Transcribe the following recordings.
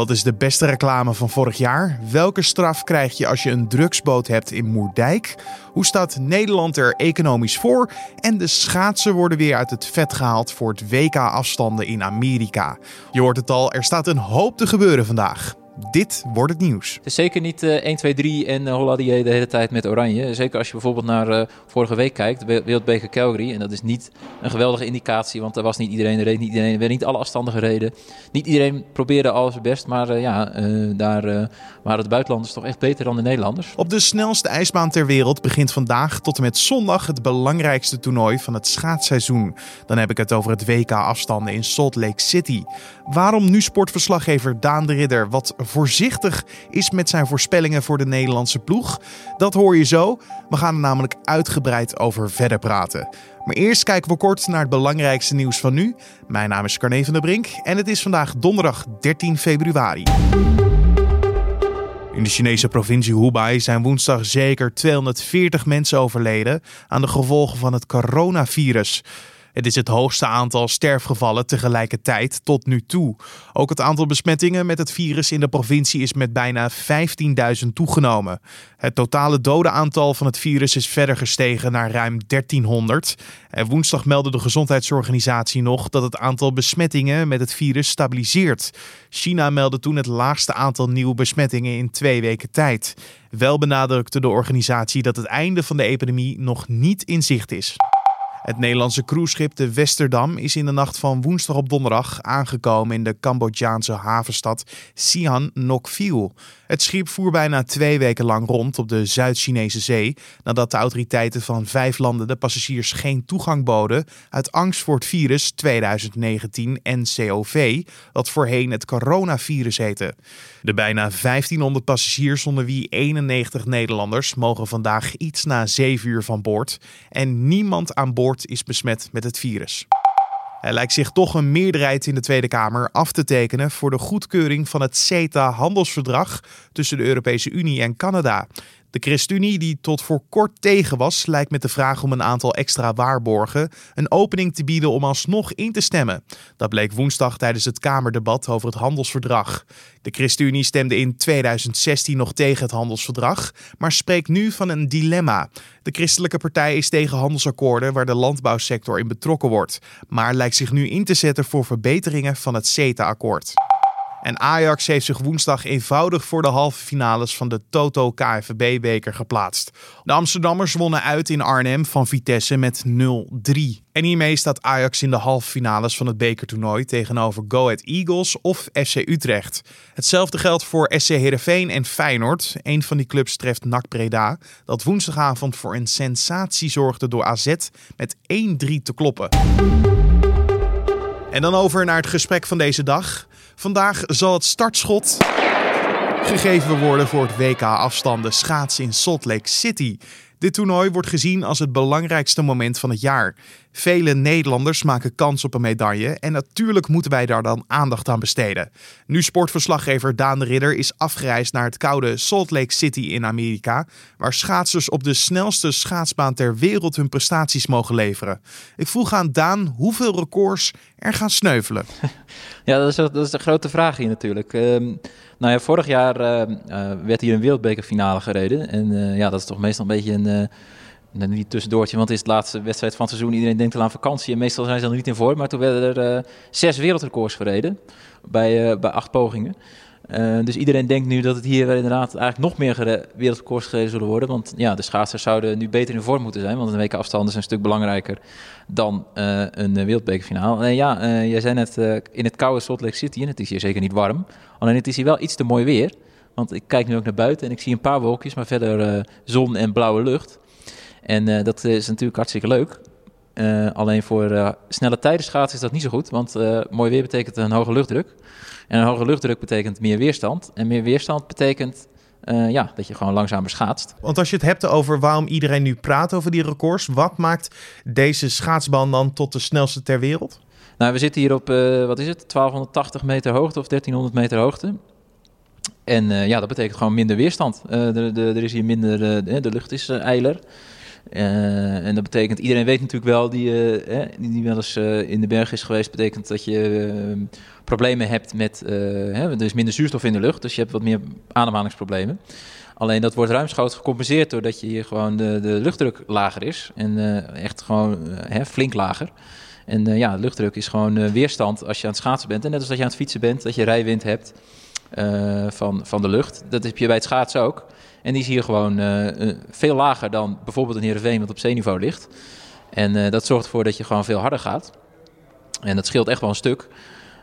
Wat is de beste reclame van vorig jaar? Welke straf krijg je als je een drugsboot hebt in Moerdijk? Hoe staat Nederland er economisch voor? En de schaatsen worden weer uit het vet gehaald voor het WK-afstanden in Amerika. Je hoort het al, er staat een hoop te gebeuren vandaag. Dit wordt het nieuws. Het is zeker niet uh, 1, 2, 3 en uh, Holladier de hele tijd met oranje. Zeker als je bijvoorbeeld naar uh, vorige week kijkt, Wereldbeker Calgary. En dat is niet een geweldige indicatie, want er was niet iedereen, er reed niet iedereen, er werden niet alle afstanden gereden. Niet iedereen probeerde alles het best, maar ja, daar waren de buitenlanders toch echt beter dan de Nederlanders. Op de snelste ijsbaan ter wereld begint vandaag tot en met zondag het belangrijkste toernooi van het schaatsseizoen. Dan heb ik het over het WK afstanden in Salt Lake City. Waarom nu sportverslaggever Daan de Ridder wat voorzichtig is met zijn voorspellingen voor de Nederlandse ploeg? Dat hoor je zo. We gaan er namelijk uitgebreid over verder praten. Maar eerst kijken we kort naar het belangrijkste nieuws van nu. Mijn naam is Carne van der Brink en het is vandaag donderdag 13 februari. In de Chinese provincie Hubei zijn woensdag zeker 240 mensen overleden aan de gevolgen van het coronavirus. Het is het hoogste aantal sterfgevallen tegelijkertijd tot nu toe. Ook het aantal besmettingen met het virus in de provincie is met bijna 15.000 toegenomen. Het totale dodenaantal van het virus is verder gestegen naar ruim 1300. En woensdag meldde de Gezondheidsorganisatie nog dat het aantal besmettingen met het virus stabiliseert. China meldde toen het laagste aantal nieuwe besmettingen in twee weken tijd. Wel benadrukte de organisatie dat het einde van de epidemie nog niet in zicht is. Het Nederlandse cruiseschip de Westerdam is in de nacht van woensdag op donderdag aangekomen in de Cambodjaanse havenstad Sihanoukville. Nokville. Het schip voer bijna twee weken lang rond op de Zuid-Chinese zee nadat de autoriteiten van vijf landen de passagiers geen toegang boden uit angst voor het virus 2019 NCOV, dat voorheen het coronavirus heette. De bijna 1500 passagiers, onder wie 91 Nederlanders, mogen vandaag iets na 7 uur van boord en niemand aan boord is besmet met het virus. Er lijkt zich toch een meerderheid in de Tweede Kamer af te tekenen voor de goedkeuring van het CETA-handelsverdrag tussen de Europese Unie en Canada. De ChristenUnie, die tot voor kort tegen was, lijkt met de vraag om een aantal extra waarborgen een opening te bieden om alsnog in te stemmen. Dat bleek woensdag tijdens het Kamerdebat over het handelsverdrag. De ChristenUnie stemde in 2016 nog tegen het handelsverdrag, maar spreekt nu van een dilemma. De christelijke partij is tegen handelsakkoorden waar de landbouwsector in betrokken wordt, maar lijkt zich nu in te zetten voor verbeteringen van het CETA-akkoord. En Ajax heeft zich woensdag eenvoudig voor de halve finales van de Toto KFB-beker geplaatst. De Amsterdammers wonnen uit in Arnhem van Vitesse met 0-3. En hiermee staat Ajax in de halve finales van het bekertoernooi tegenover Go Ahead Eagles of FC Utrecht. Hetzelfde geldt voor SC Heerenveen en Feyenoord. Een van die clubs treft NAC Breda, dat woensdagavond voor een sensatie zorgde door AZ met 1-3 te kloppen. En dan over naar het gesprek van deze dag. Vandaag zal het startschot gegeven worden voor het WK afstanden schaatsen in Salt Lake City. Dit toernooi wordt gezien als het belangrijkste moment van het jaar. Vele Nederlanders maken kans op een medaille en natuurlijk moeten wij daar dan aandacht aan besteden. Nu sportverslaggever Daan de Ridder is afgereisd naar het koude Salt Lake City in Amerika, waar schaatsers op de snelste schaatsbaan ter wereld hun prestaties mogen leveren. Ik vroeg aan Daan hoeveel records er gaan sneuvelen. Ja, dat is, dat is de grote vraag hier natuurlijk. Uh, nou ja, vorig jaar uh, uh, werd hier een wereldbekerfinale gereden. En uh, ja, dat is toch meestal een beetje een nou, niet tussendoortje, want het is de laatste wedstrijd van het seizoen. Iedereen denkt al aan vakantie en meestal zijn ze er niet in voor. Maar toen werden er uh, zes wereldrecords verreden bij, uh, bij acht pogingen. Uh, dus iedereen denkt nu dat het hier inderdaad eigenlijk nog meer wereldrecords gereden zullen worden. Want ja, de schaatsers zouden nu beter in vorm moeten zijn. Want een weken afstanden is een stuk belangrijker dan een wereldbekerfinale. En ja, jij zei net in het koude Salt Lake City, en het is hier zeker niet warm. Alleen het is hier wel iets te mooi weer. Want ik kijk nu ook naar buiten en ik zie een paar wolkjes, maar verder zon en blauwe lucht. En uh, dat is natuurlijk hartstikke leuk. Uh, alleen voor uh, snelle tijdenschaatsen is dat niet zo goed, want mooi weer betekent een hoge luchtdruk. En een hoge luchtdruk betekent meer weerstand. En meer weerstand betekent ja, dat je gewoon langzamer schaatst. Want als je het hebt over waarom iedereen nu praat over die records, wat maakt deze schaatsbaan dan tot de snelste ter wereld? Nou, we zitten hier op, wat is het, 1280 meter hoogte of 1300 meter hoogte. En ja, dat betekent gewoon minder weerstand. er is hier minder, de lucht is eiler. En dat betekent, iedereen weet natuurlijk wel, die, die, die wel eens in de berg is geweest, betekent dat je problemen hebt met, hè, er is minder zuurstof in de lucht, dus je hebt wat meer ademhalingsproblemen. Alleen dat wordt ruimschoots gecompenseerd doordat je hier gewoon de, de luchtdruk lager is. En echt gewoon hè, flink lager. En uh, ja, luchtdruk is gewoon uh, weerstand als je aan het schaatsen bent. En net als dat je aan het fietsen bent, dat je rijwind hebt uh, van, van de lucht. Dat heb je bij het schaatsen ook. En die is hier gewoon veel lager dan bijvoorbeeld een Heerenveen wat op zeeniveau ligt. En dat zorgt ervoor dat je gewoon veel harder gaat. En dat scheelt echt wel een stuk.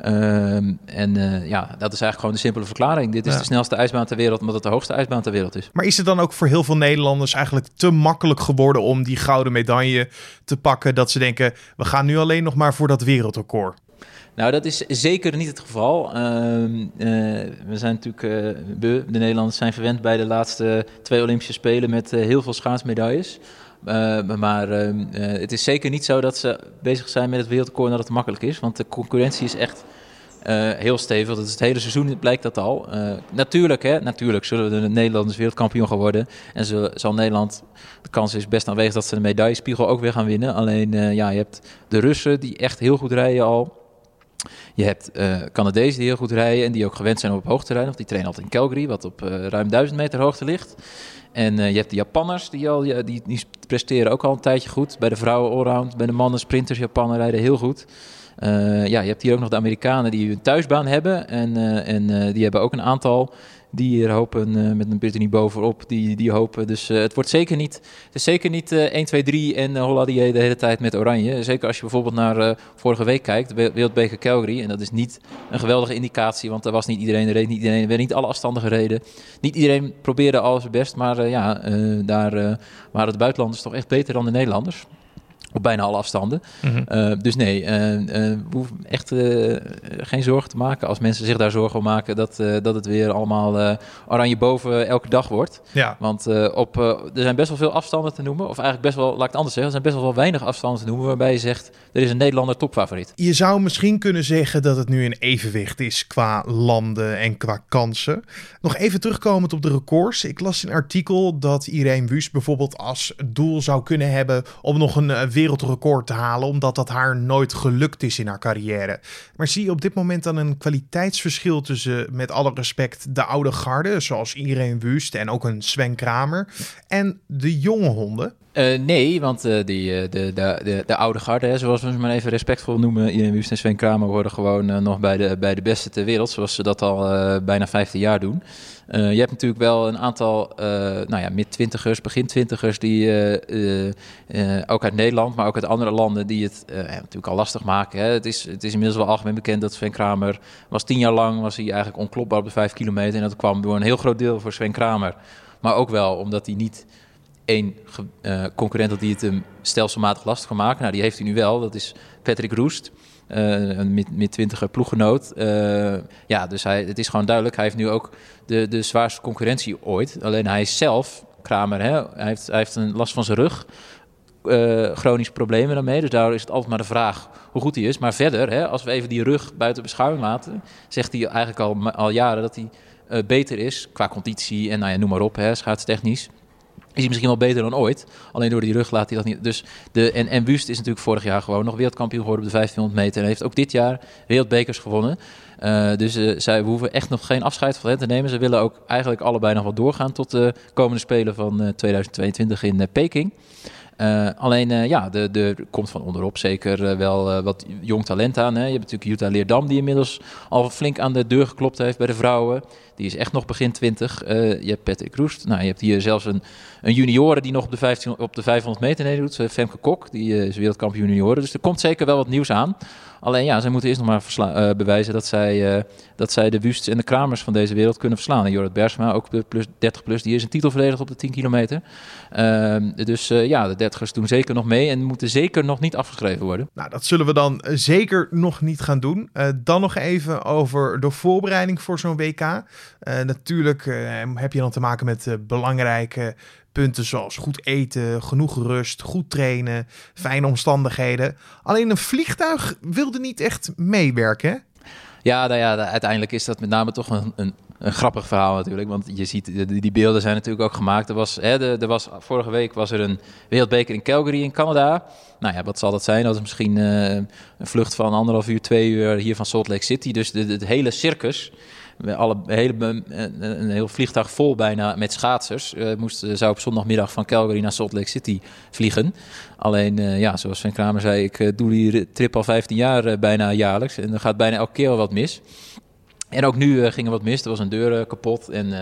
Ehm, en uh, ja, dat is eigenlijk gewoon de simpele verklaring. Dit is de snelste ijsbaan ter wereld, omdat het de hoogste ijsbaan ter wereld is. Maar is het dan ook voor heel veel Nederlanders eigenlijk te makkelijk geworden om die gouden medaille te pakken? Dat ze denken, we gaan nu alleen nog maar voor dat wereldrecord. Nou, dat is zeker niet het geval. Ehm, eh, we zijn natuurlijk, we, de Nederlanders zijn verwend bij de laatste twee Olympische Spelen met heel veel schaatsmedailles. Uh, maar uh, het is zeker niet zo dat ze bezig zijn met het wereldrecord dat het makkelijk is. Want de concurrentie is echt heel stevig. Dat is het hele seizoen blijkt dat al. natuurlijk, hè, natuurlijk zullen de Nederlanders wereldkampioen gaan worden. En zal Nederland, de kans is best aanwezig dat ze de medaillespiegel ook weer gaan winnen. Alleen, ja, je hebt de Russen die echt heel goed rijden al. Je hebt uh, Canadezen die heel goed rijden en die ook gewend zijn op hoogte Of die trainen altijd in Calgary, wat op uh, ruim 1000 meter hoogte ligt. En uh, je hebt de Japanners, die, al, die, die presteren ook al een tijdje goed. Bij de vrouwen allround, bij de mannen sprinters, Japanen rijden heel goed. ja, je hebt hier ook nog de Amerikanen die een thuisbaan hebben. En, en die hebben ook een aantal die hier hopen uh, met een Brittany bovenop. Die, die hopen. Dus uh, het wordt zeker niet. Het is zeker niet uh, 1, 2, 3 en uh, de hele tijd met oranje. Zeker als je bijvoorbeeld naar vorige week kijkt, Wereldbeker Calgary. En dat is niet een geweldige indicatie, want er was niet iedereen. Er reed niet iedereen. Er werden niet alle afstanden gereden. Niet iedereen probeerde alles best. Maar ja, daar waren de buitenlanders toch echt beter dan de Nederlanders. Op bijna alle afstanden. Mhm. Eh, dus nee, uh, we hoeven echt geen zorgen te maken als mensen zich daar zorgen om maken dat, dat het weer allemaal oranje boven elke dag wordt. Ja. Want op, er zijn best wel veel afstanden te noemen. Of eigenlijk best wel, laat ik het anders zeggen, er zijn best wel, weinig afstanden te noemen waarbij je zegt er is een Nederlander topfavoriet. Je zou misschien kunnen zeggen dat het nu een evenwicht is qua landen en qua kansen. Nog even terugkomend op de records. Ik las een artikel dat Irene Wust bijvoorbeeld als doel zou kunnen hebben om nog een wereldrecord te halen, omdat dat haar nooit gelukt is in haar carrière. Maar zie je op dit moment dan een kwaliteitsverschil tussen, met alle respect, de oude garde, zoals Irene Wust en ook een Sven Kramer, en de jonge honden? Uh, nee, want uh, die, uh, de, de, de, de, oude garde, hè, zoals we ze maar even respectvol noemen, Irene Wust en Sven Kramer worden gewoon nog bij de, bij de beste ter wereld, zoals ze dat al bijna 15 jaar doen. Je hebt natuurlijk wel een aantal nou ja, mid-twintigers, begin-twintigers... die ook uit Nederland, maar ook uit andere landen... die het natuurlijk al lastig maken. Hè. Het, is, het is inmiddels wel algemeen bekend dat Sven Kramer... was tien jaar lang was hij eigenlijk onklopbaar op de vijf kilometer... en dat kwam door een heel groot deel voor Sven Kramer. Maar ook wel omdat hij niet één concurrent had die het hem stelselmatig lastig kan maken. Nou, die heeft hij nu wel, dat is Patrick Roest... Uh, een mid-twintiger ploeggenoot. Uh, ja, dus hij, het is gewoon duidelijk. Hij heeft nu ook de, de zwaarste concurrentie ooit. Alleen hij is zelf, Kramer, hè, hij, heeft, hij heeft een last van zijn rug. Chronische problemen daarmee. Dus daar is het altijd maar de vraag hoe goed hij is. Maar verder, hè, als we even die rug buiten beschouwing laten, zegt hij eigenlijk al, al jaren dat hij beter is qua conditie en nou ja, noem maar op, hè, schaatstechnisch is hij misschien wel beter dan ooit. Alleen door die rug laat hij dat niet. Dus de, en, en Wust is natuurlijk vorig jaar gewoon nog wereldkampioen geworden op de 1500 meter. En heeft ook dit jaar wereldbekers gewonnen. Uh, dus uh, zij hoeven echt nog geen afscheid van hen te nemen. Ze willen ook eigenlijk allebei nog wel doorgaan tot de komende Spelen van uh, 2022 in Peking. Uh, alleen uh, ja, er de, de, komt van onderop zeker uh, wel wat jong talent aan. Hè. Je hebt natuurlijk Jutta Leerdam die inmiddels al flink aan de deur geklopt heeft bij de vrouwen. Die is echt nog begin 20. je hebt Patrick Roest. Nou, je hebt hier zelfs een, een junioren die nog op de, 15, op de 500 meter doet. Femke Kok, die is wereldkampioen junioren. Dus er komt zeker wel wat nieuws aan. Alleen ja, zij moeten eerst nog maar bewijzen dat zij, dat zij de Wüsts en de Kramers van deze wereld kunnen verslaan. En Jorrit Bergsma, ook plus 30 plus, die is een titel verdedigd op de 10 kilometer. Ehm, dus ja, de dertigers doen zeker nog mee en moeten zeker nog niet afgeschreven worden. Nou, dat zullen we dan zeker nog niet gaan doen. Uh, dan nog even over de voorbereiding voor zo'n WK. Uh, natuurlijk heb je dan te maken met belangrijke punten zoals goed eten, genoeg rust, goed trainen, fijne omstandigheden. Alleen een vliegtuig wilde niet echt meewerken. Ja, nou ja, uiteindelijk is dat met name toch een, een, een grappig verhaal natuurlijk. Want je ziet, die, die beelden zijn natuurlijk ook gemaakt. Er was, hè, was, vorige week was er een wereldbeker in Calgary in Canada. Nou ja, wat zal dat zijn? Dat is misschien uh, een vlucht van anderhalf uur, twee uur hier van Salt Lake City. Dus het hele circus alle, hele, een heel vliegtuig vol bijna met schaatsers. Uh, moest, zou op zondagmiddag van Calgary naar Salt Lake City vliegen. Alleen, ja, zoals Sven Kramer zei, ik doe die trip al 15 jaar bijna jaarlijks. En er gaat bijna elke keer wel wat mis. En ook nu uh, ging er wat mis. Er was een deur uh, kapot. En uh,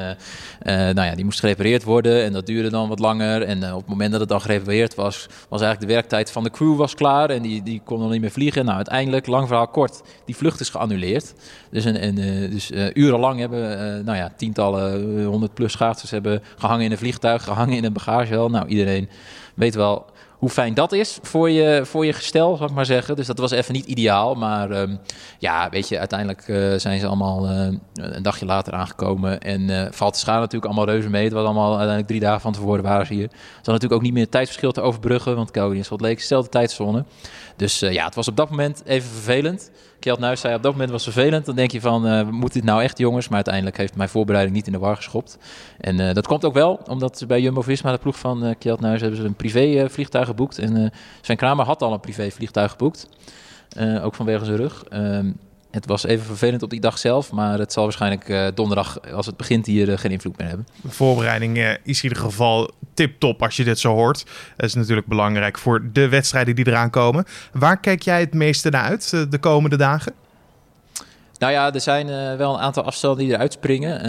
nou ja, die moest gerepareerd worden. En dat duurde dan wat langer. En op het moment dat het dan gerepareerd was, was eigenlijk de werktijd van de crew was klaar. En die, die kon nog niet meer vliegen. Nou, uiteindelijk, lang verhaal kort, die vlucht is geannuleerd. Dus, een, en, dus urenlang hebben nou ja, tientallen, honderd plus schaatsers hebben gehangen in een vliegtuig, gehangen in een bagagehal. Nou, iedereen weet wel hoe fijn dat is voor je, voor je gestel, zal ik maar zeggen. Dus dat was even niet ideaal. Maar um, ja, weet je, uiteindelijk uh, zijn ze allemaal uh, een dagje later aangekomen. En uh, valt de schade natuurlijk allemaal reuze mee. Het was allemaal uiteindelijk drie dagen van tevoren waren ze hier. Ze hadden natuurlijk ook niet meer tijdsverschil te overbruggen. Want Calgary en Salt Lake is dezelfde tijdzone. Dus ja, het was op dat moment even vervelend. Kjeld Nuis zei op dat moment was vervelend. Dan denk je van, uh, moet dit nou echt jongens? Maar uiteindelijk heeft mijn voorbereiding niet in de war geschopt. En uh, dat komt ook wel, omdat bij Jumbo-Visma, de ploeg van uh, Kjeld Nuis, hebben ze een privé vliegtuig geboekt. En Sven Kramer had al een privé vliegtuig geboekt. ook vanwege zijn rug. Ehm, het was even vervelend op die dag zelf, maar het zal waarschijnlijk uh, donderdag, als het begint, hier uh, geen invloed meer hebben. De voorbereiding uh, is in ieder geval tip-top als je dit zo hoort. Dat is natuurlijk belangrijk voor de wedstrijden die eraan komen. Waar kijk jij het meeste naar uit de komende dagen? Nou ja, er zijn wel een aantal afstanden die eruit springen.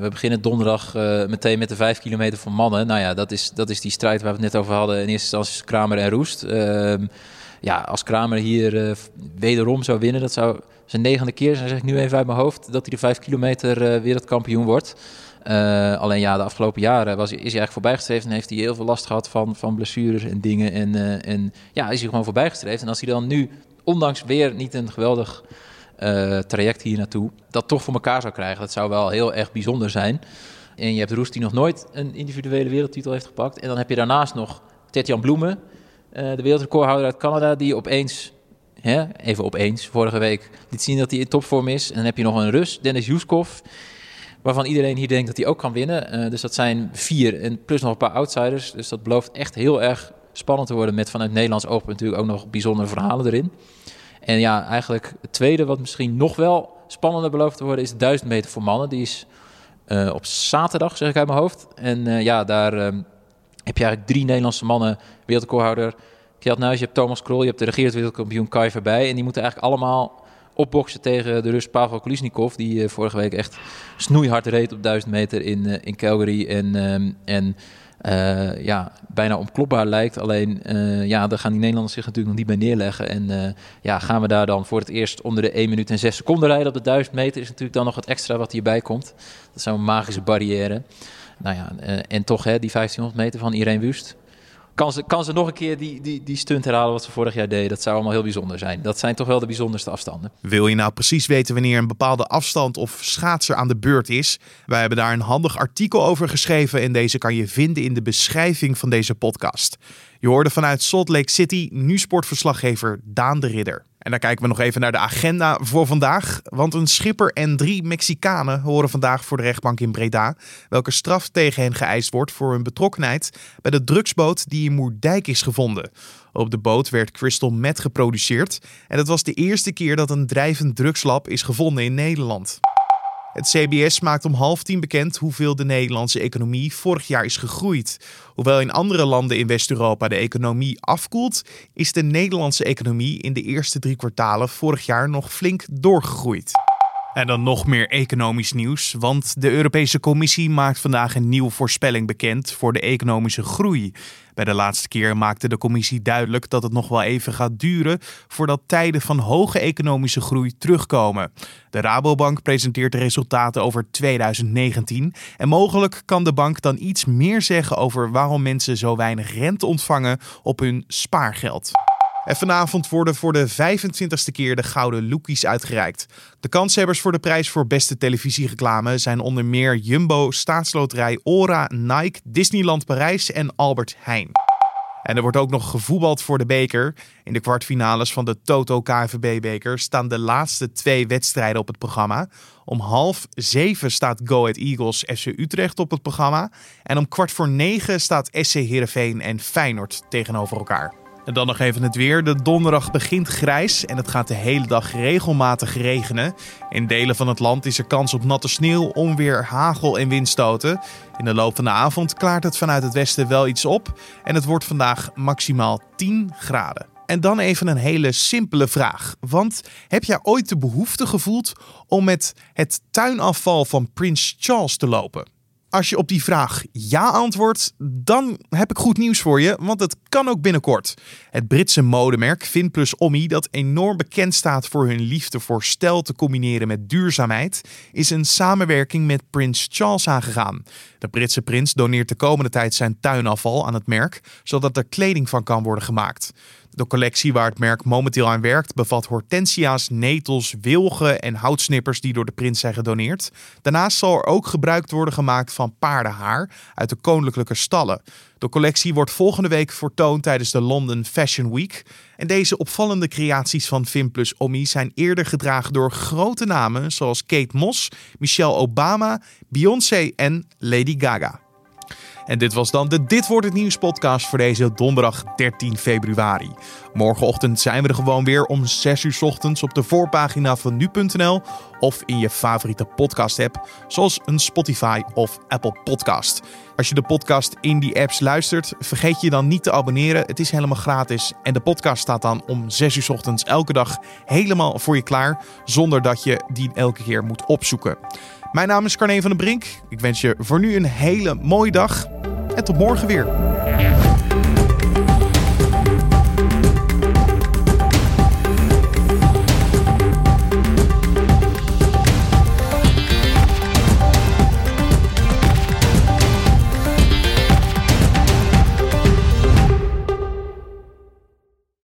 we beginnen donderdag meteen met de 5 kilometer voor mannen. Nou ja, dat is, dat is die strijd waar we het net over hadden. In eerste instantie Kramer en Roest. Ja, als Kramer hier wederom zou winnen, dat zou zijn negende keer, zeg ik nu even uit mijn hoofd, dat hij de vijf kilometer uh, wereldkampioen wordt. Uh, alleen ja, de afgelopen jaren was, is hij eigenlijk voorbijgestreefd en heeft hij heel veel last gehad van, van blessures en dingen. En, en ja, is hij gewoon voorbijgestreefd. En als hij dan nu, ondanks weer niet een geweldig traject hier naartoe, dat toch voor elkaar zou krijgen, dat zou wel heel erg bijzonder zijn. En je hebt Roest die nog nooit een individuele wereldtitel heeft gepakt. En dan heb je daarnaast nog Tetjan Bloemen, de wereldrecordhouder uit Canada, die opeens Hè? Even opeens. Vorige week liet zien dat hij in topvorm is. En dan heb je nog een Rus, Dennis Juskov. Waarvan iedereen hier denkt dat hij ook kan winnen. Uh, dus dat zijn vier. En plus nog een paar outsiders. Dus dat belooft echt heel erg spannend te worden. Met vanuit Nederlands oogpunt natuurlijk ook nog bijzondere verhalen erin. En ja, eigenlijk het tweede wat misschien nog wel spannender belooft te worden... is de 1000 meter voor mannen. Die is uh, op zaterdag, zeg ik uit mijn hoofd. En ja, daar um, heb je eigenlijk drie Nederlandse mannen. Wereldrecordhouder Kjeld Nuis, je hebt Thomas Krol, je hebt de regerend wereldkampioen Kai bij. En die moeten eigenlijk allemaal opboksen tegen de Rus Pavel Kulisnikov. Die uh, vorige week echt snoeihard reed op 1000 meter in, uh, in Calgary. En, um, en uh, ja, bijna onklopbaar lijkt. Alleen, ja, daar gaan die Nederlanders zich natuurlijk nog niet bij neerleggen. En ja, gaan we daar dan voor het eerst onder de 1 minuut en 6 seconden rijden op de 1000 meter... is natuurlijk dan nog het extra wat hierbij komt. Dat is een magische barrière. Nou ja, en toch hè, die 1500 meter van Irene Wust kan ze, kan ze nog een keer die, die, die stunt herhalen wat ze vorig jaar deden. Dat zou allemaal heel bijzonder zijn. Dat zijn toch wel de bijzonderste afstanden. Wil je nou precies weten wanneer een bepaalde afstand of schaatser aan de beurt is? Wij hebben daar een handig artikel over geschreven en deze kan je vinden in de beschrijving van deze podcast. Je hoorde vanuit Salt Lake City nu sportverslaggever Daan de Ridder. En dan kijken we nog even naar de agenda voor vandaag. Want een schipper en drie Mexicanen horen vandaag voor de rechtbank in Breda. Welke straf tegen hen geëist wordt voor hun betrokkenheid bij de drugsboot die in Moerdijk is gevonden. Op de boot werd crystal meth geproduceerd. En het was de eerste keer dat een drijvend drugslab is gevonden in Nederland. Het CBS maakt om half tien bekend hoeveel de Nederlandse economie vorig jaar is gegroeid. Hoewel in andere landen in West-Europa de economie afkoelt, is de Nederlandse economie in de eerste drie kwartalen vorig jaar nog flink doorgegroeid. En dan nog meer economisch nieuws, want de Europese Commissie maakt vandaag een nieuwe voorspelling bekend voor de economische groei. Bij de laatste keer maakte de Commissie duidelijk dat het nog wel even gaat duren voordat tijden van hoge economische groei terugkomen. De Rabobank presenteert de resultaten over 2019 en mogelijk kan de bank dan iets meer zeggen over waarom mensen zo weinig rente ontvangen op hun spaargeld. En vanavond worden voor de 25ste keer de Gouden Lookies uitgereikt. De kanshebbers voor de prijs voor beste televisiereclame zijn onder meer Jumbo, Staatsloterij, Ora, Nike, Disneyland Parijs en Albert Heijn. En er wordt ook nog gevoetbald voor de beker. In de kwartfinales van de Toto KNVB-beker staan de laatste twee wedstrijden op het programma. Om half zeven staat Go Ahead Eagles FC Utrecht op het programma. En om kwart voor negen staat SC Heerenveen en Feyenoord tegenover elkaar. En dan nog even het weer. De donderdag begint grijs en het gaat de hele dag regelmatig regenen. In delen van het land is er kans op natte sneeuw, onweer, hagel en windstoten. In de loop van de avond klaart het vanuit het westen wel iets op en het wordt vandaag maximaal 10 graden. En dan even een hele simpele vraag. Want heb jij ooit de behoefte gevoeld om met het tuinafval van Prins Charles te lopen? Als je op die vraag ja antwoordt, dan heb ik goed nieuws voor je, want het kan ook binnenkort. Het Britse modemerk Vinplus Omni, dat enorm bekend staat voor hun liefde voor stijl te combineren met duurzaamheid, is een samenwerking met Prins Charles aangegaan. De Britse prins doneert de komende tijd zijn tuinafval aan het merk, zodat er kleding van kan worden gemaakt. De collectie waar het merk momenteel aan werkt bevat hortensia's, netels, wilgen en houtsnippers die door de prins zijn gedoneerd. Daarnaast zal er ook gebruik worden gemaakt van paardenhaar uit de koninklijke stallen. De collectie wordt volgende week vertoond tijdens de London Fashion Week. En deze opvallende creaties van Vimplus Omni zijn eerder gedragen door grote namen zoals Kate Moss, Michelle Obama, Beyoncé en Lady Gaga. En dit was dan de Dit Wordt Het Nieuws podcast voor deze donderdag 13 februari. Morgenochtend zijn we er gewoon weer om 6 uur ochtends op de voorpagina van nu.nl of in je favoriete podcast app zoals een Spotify of Apple podcast. Als je de podcast in die apps luistert, vergeet je dan niet te abonneren. Het is helemaal gratis en de podcast staat dan om 6 uur ochtends elke dag helemaal voor je klaar, zonder dat je die elke keer moet opzoeken. Mijn naam is Carne van den Brink. Ik wens je voor nu een hele mooie dag en tot morgen weer.